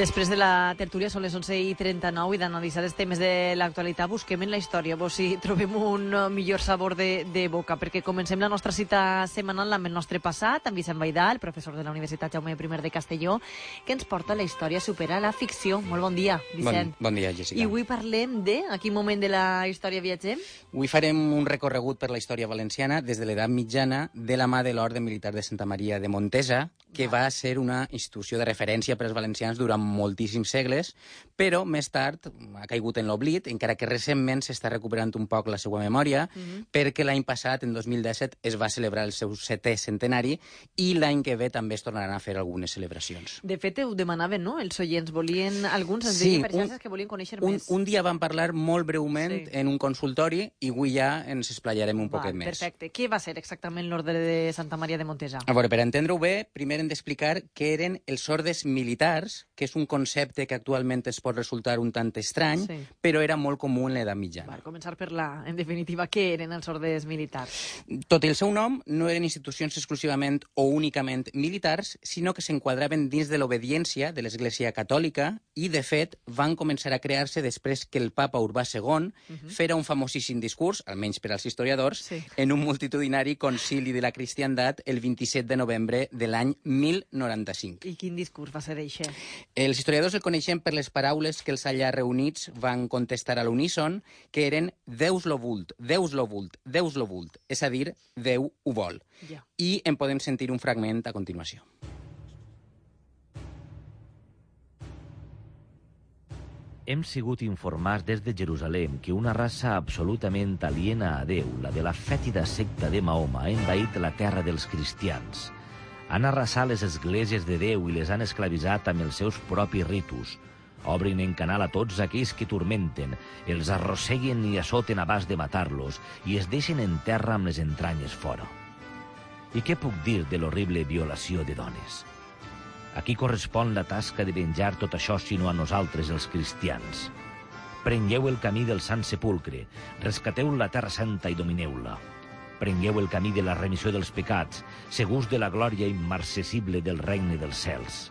Després de la tertúlia són les 11 i 39 i d'analitzar els temes de l'actualitat busquem en la història vos si trobem un eh, millor sabor de, de boca perquè comencem la nostra cita setmanal amb el nostre passat, amb Vicent Baidal, professor de la Universitat Jaume I de Castelló, que ens porta la història a superar la ficció. Molt bon dia, Vicent. Bon, bon dia, Jessica. I avui parlem de a quin moment de la història viatgem? Avui farem un recorregut per la història valenciana des de l'edat mitjana de la mà de l'Orde Militar de Santa Maria de Montesa, que va ser una institució de referència per als valencians durant moltíssims segles, però més tard ha caigut en l'oblit, encara que recentment s'està recuperant un poc la seva memòria, mm -hmm. perquè l'any passat, en 2017, es va celebrar el seu setè centenari i l'any que ve també es tornaran a fer algunes celebracions. De fet, ho demanaven, no?, els oients. Volien, alguns ens sí, deien per xarxes que volien conèixer un, més. Un dia vam parlar molt breument sí. en un consultori i avui ja ens esplayarem un va, poquet més. Perfecte. Què va ser exactament l'ordre de Santa Maria de Montesa? A veure, per entendre-ho bé, primer hem d'explicar què eren els ordes militars, que és un concepte que actualment es pot resultar un tant estrany, sí. però era molt comú en l'edat mitjana. Per començar per la, en definitiva, què eren els ordes militars? Tot i el seu nom, no eren institucions exclusivament o únicament militars, sinó que s'enquadraven dins de l'obediència de l'Església Catòlica i, de fet, van començar a crear-se després que el papa Urbà II uh -huh. fera un famosíssim discurs, almenys per als historiadors, sí. en un multitudinari concili de la cristiandat el 27 de novembre de l'any 1095. I quin discurs va ser això? Els historiadors el coneixen per les paraules que els allà reunits van contestar a l'uníson, que eren Deus lo vult, Deus lo vult, Deus lo vult, és a dir, Déu ho vol. Ja. I en podem sentir un fragment a continuació. Hem sigut informats des de Jerusalem que una raça absolutament aliena a Déu, la de la fètida secta de Mahoma, ha envaït la terra dels cristians. Han arrasat les esglésies de Déu i les han esclavitzat amb els seus propis ritus. Obrin en canal a tots aquells que turmenten, els arrosseguen i assoten abans de matar-los i es deixen en terra amb les entranyes fora. I què puc dir de l'horrible violació de dones? A qui correspon la tasca de venjar tot això sinó a nosaltres, els cristians? Prengueu el camí del Sant Sepulcre, rescateu la Terra Santa i domineu-la. Prengueu el camí de la remissió dels pecats, segurs de la glòria immarcessible del regne dels cels.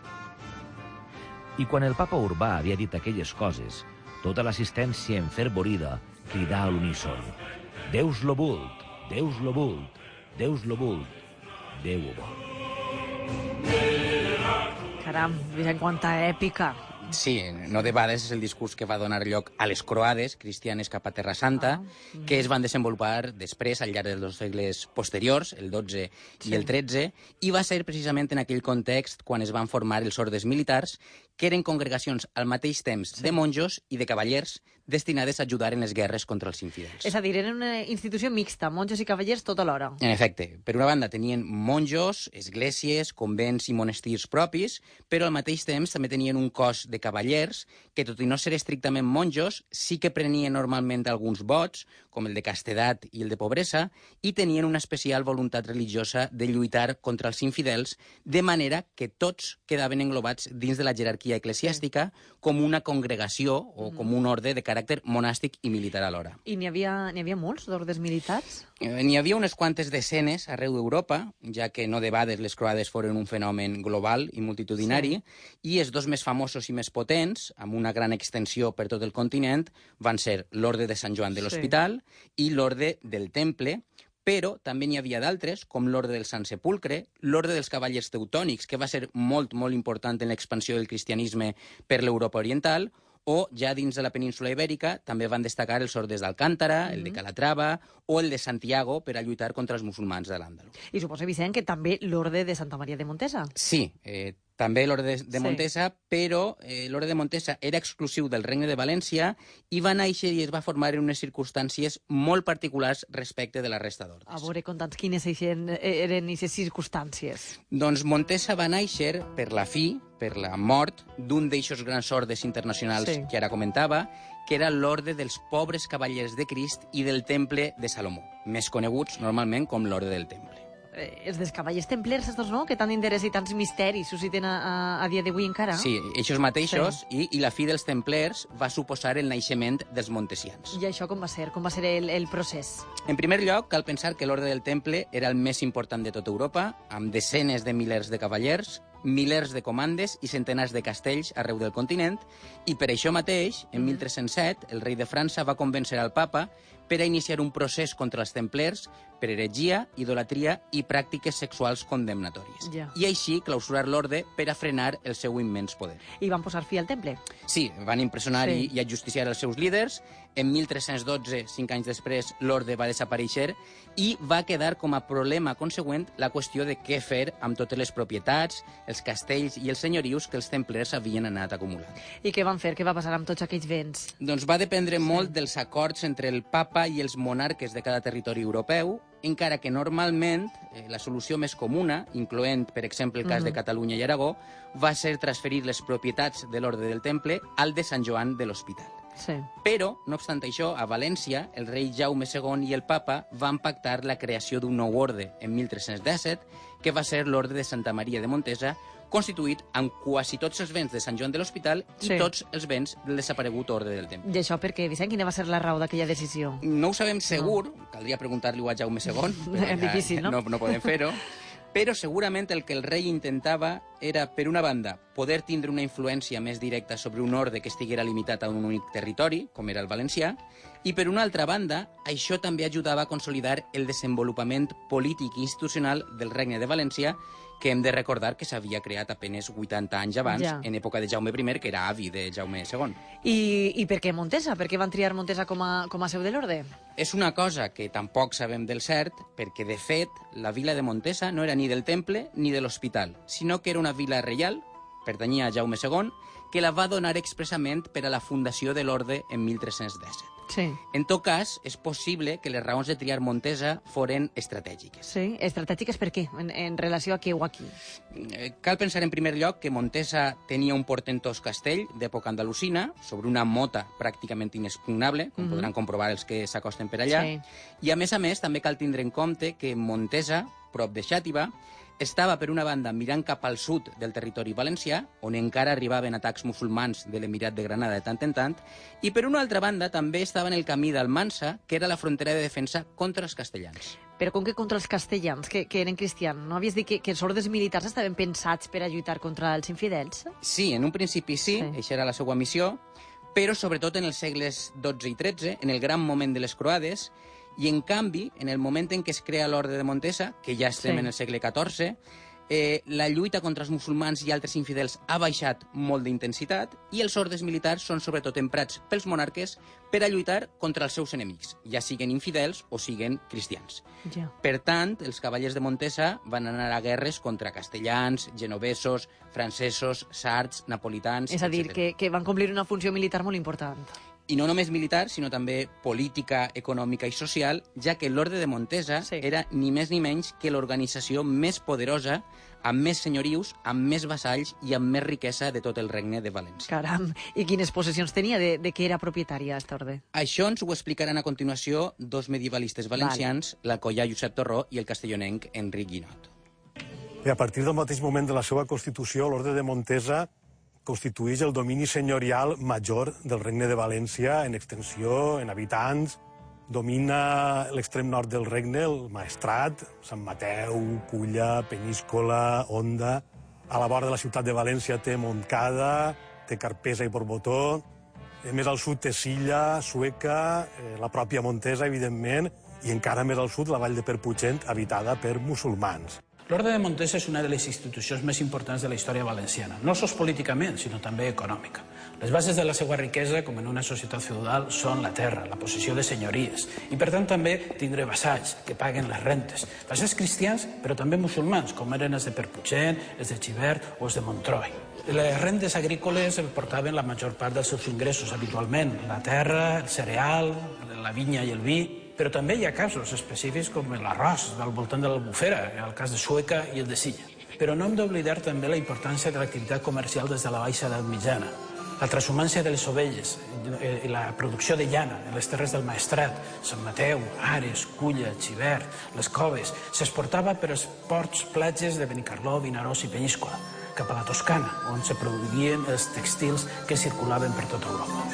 I quan el papa Urbà havia dit aquelles coses, tota l'assistència enfervorida cridà a l'uníson Deus lo vult, Deus lo vult, Deus lo vult, Déu ho vol. Caram, Vicent, quanta èpica. Sí, no de vegades és el discurs que va donar lloc a les croades cristianes cap a Terra Santa, ah, mm. que es van desenvolupar després, al llarg dels segles posteriors, el 12 sí. i el 13, i va ser precisament en aquell context quan es van formar els ordes militars, que eren congregacions al mateix temps sí. de monjos i de cavallers destinades a ajudar en les guerres contra els infidels. És a dir, eren una institució mixta, monjos i cavallers tota l'hora. En efecte. Per una banda tenien monjos, esglésies, convents i monestirs propis, però al mateix temps també tenien un cos de cavallers que, tot i no ser estrictament monjos, sí que prenien normalment alguns vots, com el de castedat i el de pobresa, i tenien una especial voluntat religiosa de lluitar contra els infidels, de manera que tots quedaven englobats dins de la jerarquia eclesiàstica com una congregació o com un orde de caràcter monàstic i militar alhora. I n'hi havia, n'hi havia molts d'ordes militars? Eh, N'hi havia unes quantes desenes arreu d'Europa, ja que no de bades les croades foren un fenomen global i multitudinari, sí. i els dos més famosos i més potents, amb una gran extensió per tot el continent, van ser l'Orde de Sant Joan de l'Hospital sí. i l'Orde del Temple, però també n'hi havia d'altres, com l'Orde del Sant Sepulcre, l'Orde dels Cavallers Teutònics, que va ser molt, molt important en l'expansió del cristianisme per l'Europa oriental, o ja dins de la península ibèrica també van destacar els ordes d'Alcántara, mm -hmm. el de Calatrava o el de Santiago per a lluitar contra els musulmans de l'Àndalus. I suposa, Vicent, que també l'orde de Santa Maria de Montesa. Sí, eh, també l'Orde de, de Montesa, sí. però eh, l'Orde de Montesa era exclusiu del Regne de València i va néixer i es va formar en unes circumstàncies molt particulars respecte de la resta d'ordes. A veure, conta'ns quines eren aquestes circumstàncies. Doncs Montesa va néixer per la fi, per la mort d'un d'eixos grans ordes internacionals sí. que ara comentava, que era l'Orde dels Pobres Cavallers de Crist i del Temple de Salomó, més coneguts normalment com l'Orde del Temple eh, els dels cavallers templers, estos, no?, que tant interès i tants misteris susciten a, a, a dia d'avui encara. Sí, eixos mateixos, sí. i, i la fi dels templers va suposar el naixement dels montesians. I això com va ser? Com va ser el, el procés? En primer lloc, cal pensar que l'Orde del Temple era el més important de tota Europa, amb desenes de milers de cavallers, milers de comandes i centenars de castells arreu del continent, i per això mateix, en 1307, el rei de França va convèncer al papa per a iniciar un procés contra els templers per heretgia, idolatria i pràctiques sexuals condemnatòries. Ja. I així clausurar l'orde per a frenar el seu immens poder. I van posar fi al temple. Sí, van impressionar Sí. i, i ajusticiar els seus líders. En 1312, cinc anys després, l'orde va desaparèixer i va quedar com a problema consegüent la qüestió de què fer amb totes les propietats, els castells i els senyorius que els templers havien anat acumulant. I què van fer? Què va passar amb tots aquells béns? Doncs va dependre molt dels acords entre el papa i els monarques de cada territori europeu, encara que normalment eh, la solució més comuna, incloent, per exemple, el cas de Catalunya i Aragó, va ser transferir les propietats de l'Orde del Temple al de Sant Joan de l'Hospital. Sí. Però, no obstant això, a València, el rei Jaume II i el papa van pactar la creació d'un nou orde en 1317, que va ser l'Orde de Santa Maria de Montesa, constituït amb quasi tots els béns de Sant Joan de l'Hospital i Sí. tots els béns del desaparegut Orde del Temple. I això per què, Vicent? Quina va ser la raó d'aquella decisió? No ho sabem segur, caldria preguntar-li-ho a Jaume II, però difícil, no? no, no podem fer-ho, però segurament el que el rei intentava era, per una banda, poder tindre una influència més directa sobre un orde que estiguera limitat a un únic territori, com era el valencià, i per una altra banda, això també ajudava a consolidar el desenvolupament polític i institucional del regne de València, que hem de recordar que s'havia creat apenes 80 anys abans, Ja. en època de Jaume I, que era avi de Jaume II. I, i per què Montesa? Per què van triar Montesa com a, com a seu de l'orde? És una cosa que tampoc sabem del cert, perquè, de fet, la vila de Montesa no era ni del temple ni de l'hospital, sinó que era una vila reial, pertanyia a Jaume II, que la va donar expressament per a la fundació de l'orde en 1317. Sí. En tot cas, és possible que les raons de triar Montesa foren estratègiques. Sí, estratègiques per què? En, en relació a què o a qui? Eh, Cal pensar en primer lloc que Montesa tenia un portentós castell d'època andalusina sobre una mota pràcticament inexpugnable, com podran comprovar els que s'acosten per allà. Sí. I a més a més també cal tindre en compte que Montesa, prop de Xàtiva, estava per una banda mirant cap al sud del territori valencià, on encara arribaven atacs musulmans de l'Emirat de Granada de tant en tant, i per una altra banda també estava en el camí d'Almansa, que era la frontera de defensa contra els castellans. Però com que contra els castellans, que, que eren cristians? No havies dit que, que els ordes militars estaven pensats per a lluitar contra els infidels? Sí, en un principi sí, Sí. sí. això era la seva missió, però sobretot en els segles XII i XIII, en el gran moment de les croades, i en canvi, en el moment en què es crea l'Orde de Montesa, que ja estem Sí. en el segle XIV, eh, la lluita contra els musulmans i altres infidels ha baixat molt d'intensitat i els ordes militars són sobretot emprats pels monarques per a lluitar contra els seus enemics, ja siguen infidels o siguen cristians. Ja. Per tant, els cavallers de Montesa van anar a guerres contra castellans, genovesos, francesos, sards, napolitans... És a dir, etcètera. que, que van complir una funció militar molt important. I no només militar, sinó també política, econòmica i social, ja que l'Orde de Montesa Sí. era ni més ni menys que l'organització més poderosa, amb més senyorius, amb més vassalls i amb més riquesa de tot el regne de València. Caram, i quines possessions tenia de, de què era propietària aquesta orde? Això ens ho explicaran a continuació dos medievalistes valencians, l'alcoià Josep Torró i el castellonenc Enric Guinot. Bé, a partir del mateix moment de la seva constitució, l'Orde de Montesa constitueix el domini senyorial major del Regne de València en extensió, en habitants. Domina l'extrem nord del regne, el Maestrat, Sant Mateu, Culla, Penyíscola, Onda. A la vora de la ciutat de València té Montcada, té Carpesa i Borbotó. Eh, Més al sud té Silla, Sueca, eh, la pròpia Montesa, evidentment, i encara més al sud la vall de Perputxent, habitada per musulmans. L'Orde de Montesa és una de les institucions més importants de la història valenciana, no sols políticament, sinó també econòmica. Les bases de la seva riquesa, com en una societat feudal, són la terra, la possessió de senyories, i per tant també tindre vassalls que paguen les rentes. Vassalls cristians, però també musulmans, com eren els de Perputxent, els de Xivert o els de Montroi. Les rendes agrícoles portaven la major part dels seus ingressos habitualment, la terra, el cereal, la vinya i el vi, però també hi ha casos específics com l'arròs al voltant de l'Albufera, el cas de Sueca i el de Silla. Però no hem d'oblidar també la importància de l'activitat comercial des de la baixa edat mitjana. La transhumància de les ovelles la producció de llana en les terres del Maestrat, Sant Mateu, Ares, Culla, Xivert, les Coves, s'exportava per els ports platges de Benicarló, Vinaròs i Penyíscola, cap a la Toscana, on se produïen els textils que circulaven per tota Europa.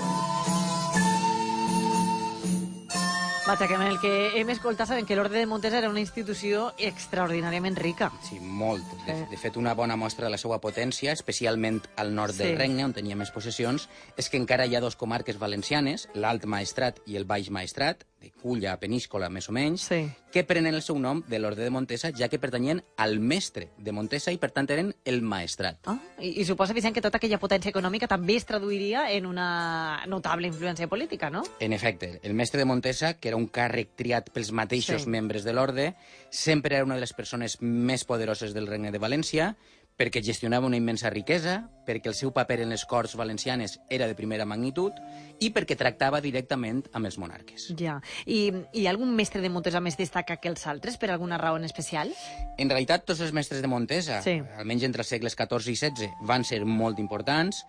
Vaja, que amb el que hem escoltat sabem que l'Orde de Montesa era una institució extraordinàriament rica. Sí, molt. De, Sí. de fet, una bona mostra de la seva potència, especialment al nord Sí. del regne, on tenia més possessions, és que encara hi ha dos comarques valencianes, l'Alt Maestrat i el Baix Maestrat, de Culla, Peníscola, més o menys, Sí. que prenen el seu nom de l'Orde de Montesa, ja que pertanyien al mestre de Montesa i, per tant, eren el Maestrat. Ah, i, I suposa, Vicent, que tota aquella potència econòmica també es traduiria en una notable influència política, no? En efecte, el mestre de Montesa, que era un càrrec triat pels mateixos Sí. membres de l'orde, sempre era una de les persones més poderoses del Regne de València, perquè gestionava una immensa riquesa, perquè el seu paper en les Corts Valencianes era de primera magnitud i perquè tractava directament amb els monarques. Ja. I hi ha algun mestre de Montesa més destaca que els altres, per alguna raó en especial? En realitat, tots els mestres de Montesa, Sí. almenys entre els segles XIV i XVI, van ser molt importants,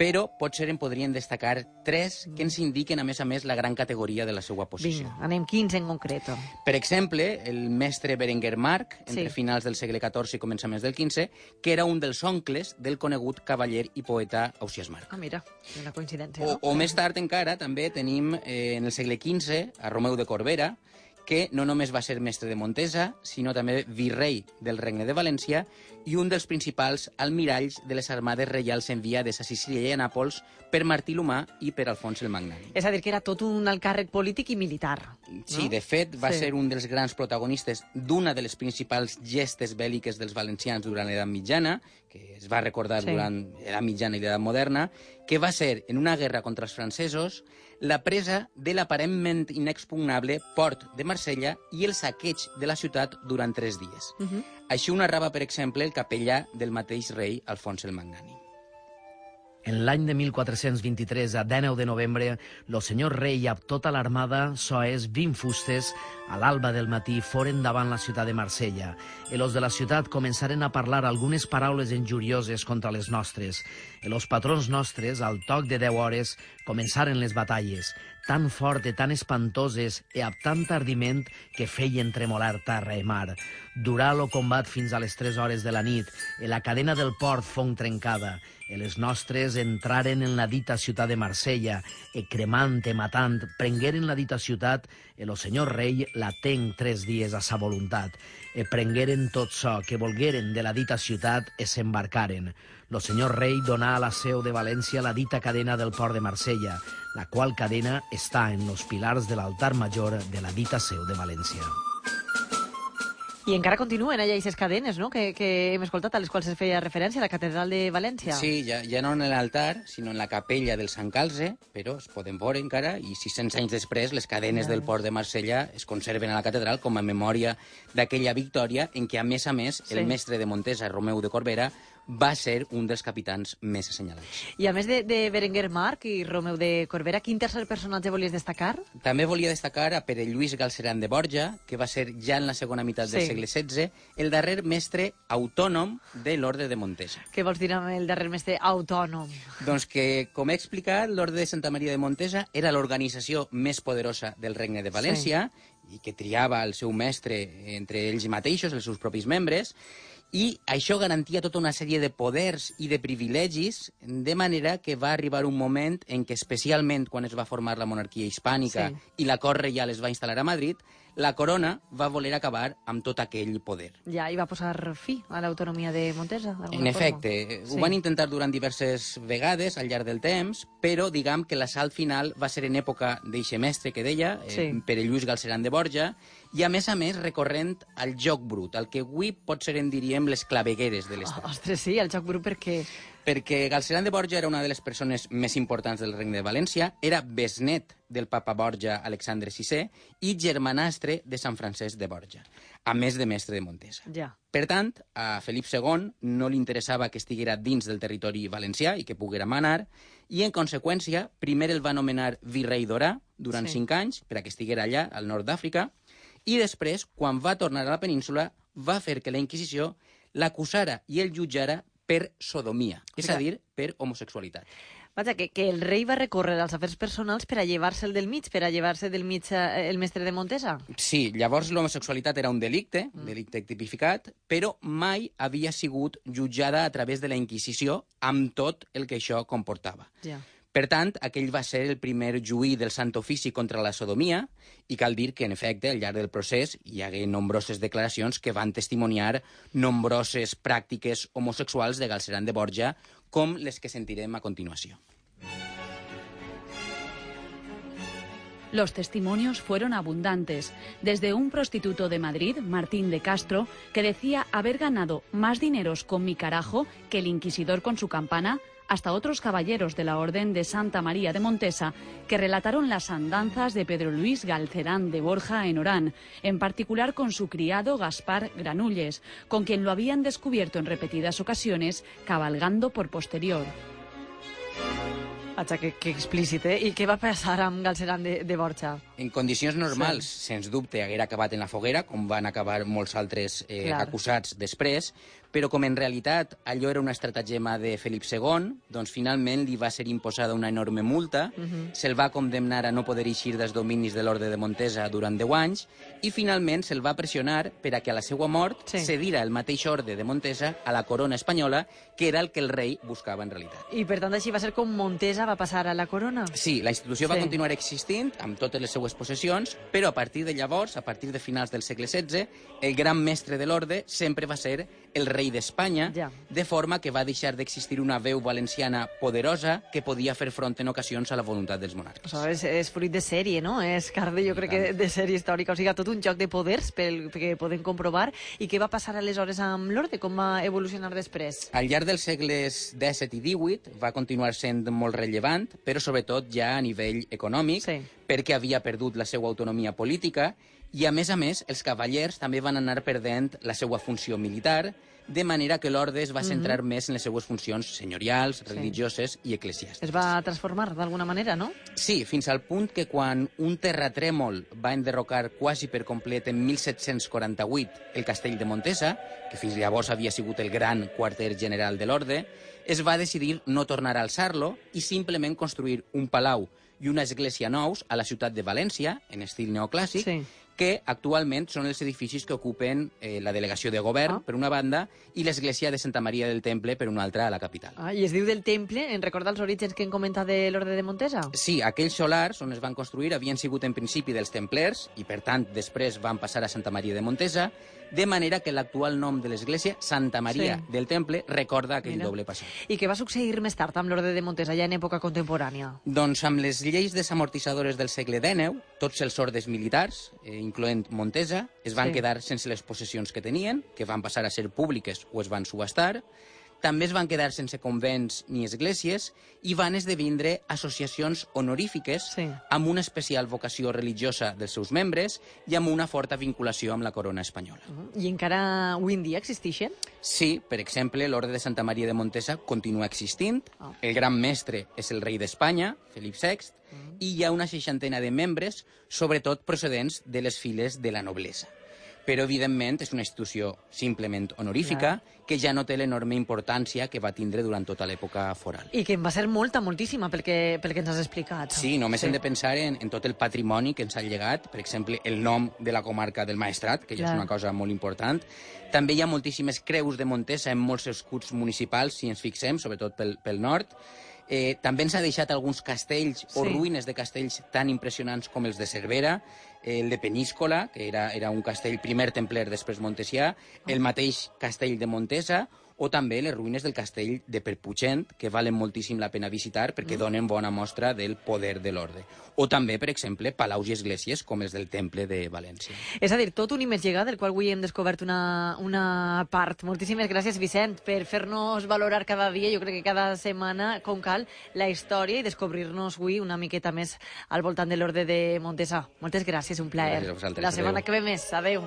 però potser en podrien destacar tres que ens indiquen, a més a més, la gran categoria de la seva posició. Vinga, anem 15 en concret. Per exemple, el mestre Berenguer Marc, entre Sí. finals del segle XIV i començaments del XV, que era un dels oncles del conegut cavaller i poeta Ausiàs Marc. Ah, mira, una coincidència, O, no? o més tard encara també tenim eh, en el segle XV a Romeu de Corbera, que no només va ser mestre de Montesa, sinó també virrei del Regne de València i un dels principals almiralls de les armades reials enviades a Sicília i a Nàpols per Martí l'Humà i per Alfons el Magnànim. És a dir, que era tot un alt càrrec polític i militar. Sí, no? de fet, va Sí. ser un dels grans protagonistes d'una de les principals gestes bèl·liques dels valencians durant l'edat mitjana, que es va recordar Sí. durant l'edat mitjana i l'edat moderna, que va ser, en una guerra contra els francesos, la presa de l'aparentment inexpugnable port de Marsella i el saqueig de la ciutat durant tres dies. Uh -huh. Així ho narrava, per exemple, el capellà del mateix rei, Alfons el Magnànim. En l'any de 1423, a 19 de novembre, lo senyor rei amb tota l'armada, soes 20 fustes, a l'alba del matí foren davant la ciutat de Marsella. I los de la ciutat començaren a parlar algunes paraules injurioses contra les nostres. I los patrons nostres, al toc de 10 hores, començaren les batalles, tan fort i tan espantoses i amb tant ardiment que feien tremolar terra i mar. Durà lo combat fins a les 3 hores de la nit i la cadena del port fong trencada i les nostres entraren en la dita ciutat de Marsella i cremant i matant prengueren la dita ciutat i lo senyor rei la tenc tres dies a sa voluntat i prengueren tot so que volgueren de la dita ciutat i s'embarcaren. Lo senyor rei donà a la seu de València la dita cadena del port de Marsella, la qual cadena està en los pilars de l'altar major de la dita seu de València. I encara continuen allà aquestes cadenes, no?, que, que hem escoltat, a les quals es feia referència, a la catedral de València. Sí, ja, ja no en l'altar, sinó en la capella del Sant Calze, però es poden veure encara, i 600 anys després les cadenes del port de Marsella es conserven a la catedral com a memòria d'aquella victòria en què, a més a més, Sí. el mestre de Montesa, Romeu de Corbera, va ser un dels capitans més assenyalats. I a més de, de Berenguer Marc i Romeu de Corbera, quin tercer personatge volies destacar? També volia destacar a Pere Lluís Galceran de Borja, que va ser ja en la segona meitat del Sí. segle XVI el darrer mestre autònom de l'Orde de Montesa. Què vols dir amb el darrer mestre autònom? Doncs que, com he explicat, l'Orde de Santa Maria de Montesa era l'organització més poderosa del Regne de València sí. i que triava el seu mestre entre ells mateixos, els seus propis membres, i això garantia tota una sèrie de poders i de privilegis, de manera que va arribar un moment en què, especialment quan es va formar la monarquia hispànica Sí. i la cort reial es va instal·lar a Madrid, la corona va voler acabar amb tot aquell poder. Ja hi va posar fi a l'autonomia de Montesa, En forma. efecte, Sí. ho van intentar durant diverses vegades al llarg del temps, però diguem que l'assalt final va ser en època d'eixe mestre que deia, eh, Sí. Pere Lluís Galceran de Borja, i a més a més recorrent al joc brut, al que avui pot ser en diríem les clavegueres de l'Estat. Oh, ostres, sí, el joc brut perquè... Perquè Galceran de Borja era una de les persones més importants del Regne de València, era besnet del papa Borja Alexandre VI i germanastre de Sant Francesc de Borja, a més de mestre de Montesa. Ja. Per tant, a Felip II no li interessava que estiguera dins del territori valencià i que poguera manar, i en conseqüència, primer el va nomenar virrei d'Orà durant Sí. cinc anys, per a que estiguera allà, al nord d'Àfrica, i després, quan va tornar a la península, va fer que la Inquisició l'acusara i el jutjara per sodomia, és a dir, per homosexualitat. Vaja, que, que el rei va recórrer als afers personals per a llevar-se'l del mig, per a llevar-se del mig eh, el mestre de Montesa. Sí, llavors l'homosexualitat era un delicte, un delicte tipificat, però mai havia sigut jutjada a través de la Inquisició amb tot el que això comportava. Ja. Per tant, aquell va ser el primer juí del Sant Ofici contra la sodomia i cal dir que, en efecte, al llarg del procés hi hagué nombroses declaracions que van testimoniar nombroses pràctiques homosexuals de Galceran de Borja, com les que sentirem a continuació. Los testimonios fueron abundantes, desde un prostituto de Madrid, Martín de Castro, que decía haber ganado más dineros con mi carajo que el inquisidor con su campana, hasta otros caballeros de la Orden de Santa María de Montesa, que relataron las andanzas de Pedro Luis Galcerán de Borja en Orán, en particular con su criado Gaspar Granulles, con quien lo habían descubierto en repetidas ocasiones cabalgando por posterior. Vaja, que, que explícit, eh? I què va passar amb Galceran de, de Borja? En condicions normals, sí. sens dubte, haguera acabat en la foguera, com van acabar molts altres eh, Clar. acusats després, però com en realitat allò era una estratagema de Felip II, doncs finalment li va ser imposada una enorme multa, uh -huh. se'l va condemnar a no poder eixir dels dominis de l'Orde de Montesa durant 10 anys, i finalment se'l va pressionar per a que a la seva mort Sí. cedira el mateix Orde de Montesa a la corona espanyola, que era el que el rei buscava en realitat. I per tant així va ser com Montesa va passar a la corona? Sí, la institució va Sí. continuar existint amb totes les seues possessions, però a partir de llavors, a partir de finals del segle XVI, el gran mestre de l'orde sempre va ser el rei d'Espanya, Ja. de forma que va deixar d'existir una veu valenciana poderosa que podia fer front en ocasions a la voluntat dels monarques. Això és, és fruit de sèrie, no? És carde, jo crec que de sèrie històrica. O sigui, tot un joc de poders pel, que podem comprovar. I què va passar aleshores amb l'orde? Com va evolucionar després? Al llarg dels segles XVII i XVIII va continuar sent molt rellevant, però sobretot ja a nivell econòmic, Sí. perquè havia perdut la seva autonomia política i, a més a més, els cavallers també van anar perdent la seva funció militar, de manera que l'orde es va centrar més en les seues funcions senyorials, religioses i eclesiàstiques. Es va transformar d'alguna manera, no? Sí, fins al punt que quan un terratrèmol va enderrocar quasi per complet en 1748 el castell de Montesa, que fins llavors havia sigut el gran quarter general de l'orde, es va decidir no tornar a alçar-lo i simplement construir un palau i una església nous a la ciutat de València, en estil neoclàssic, Sí. Que actualment són els edificis que ocupen eh, la delegació de govern, Ah. per una banda, i l'església de Santa Maria del Temple, per una altra, a la capital. Ah, I es diu del temple, en recordar els orígens que hem comentat de l'orde de Montesa? Sí, aquells solars on es van construir havien sigut en principi dels templers i, per tant, després van passar a Santa Maria de Montesa, de manera que l'actual nom de l'església, Santa Maria Sí. del Temple, recorda aquell Mira. doble passat. I què va succeir més tard amb l'orde de Montesa, ja en època contemporània? Doncs amb les lleis desamortitzadores del segle XIX, tots els ordes militars, eh, incloent Montesa, es van Sí. quedar sense les possessions que tenien, que van passar a ser públiques o es van subhastar, també es van quedar sense convents ni esglésies i van esdevindre associacions honorífiques Sí. amb una especial vocació religiosa dels seus membres i amb una forta vinculació amb la corona espanyola. I encara avui en dia existeixen? Sí, per exemple, l'Orde de Santa Maria de Montesa continua existint, Ah. el gran mestre és el rei d'Espanya, Felip VI, i hi ha una seixantena de membres, sobretot procedents de les files de la noblesa. Però, evidentment, és una institució simplement honorífica que ja no té l'enorme importància que va tindre durant tota l'època foral. I que en va ser molta, moltíssima, pel que, pel que ens has explicat. Sí, només sí. hem de pensar en, en tot el patrimoni que ens ha llegat, per exemple, el nom de la comarca del Maestrat, que ja Clar. és una cosa molt important. També hi ha moltíssimes creus de Montesa en molts escuts municipals, si ens fixem, sobretot pel, pel nord. Eh, també ens ha deixat alguns castells o Sí. ruïnes de castells tan impressionants com els de Cervera, el de Peníscola, que era, era un castell primer templer, després montesià, el mateix castell de Montesa, o també les ruïnes del castell de Perpuigent, que valen moltíssim la pena visitar perquè donen bona mostra del poder de l'orde. O també, per exemple, palaus i esglésies com els del Temple de València. És a dir, tot un investigat del qual avui hem descobert una, una part. Moltíssimes gràcies, Vicent, per fer-nos valorar cada dia, jo crec que cada setmana, com cal, la història i descobrir-nos avui una miqueta més al voltant de l'orde de Montesa. Moltes gràcies, un plaer. Gràcies a vosaltres, La setmana adéu. que ve més. Adéu.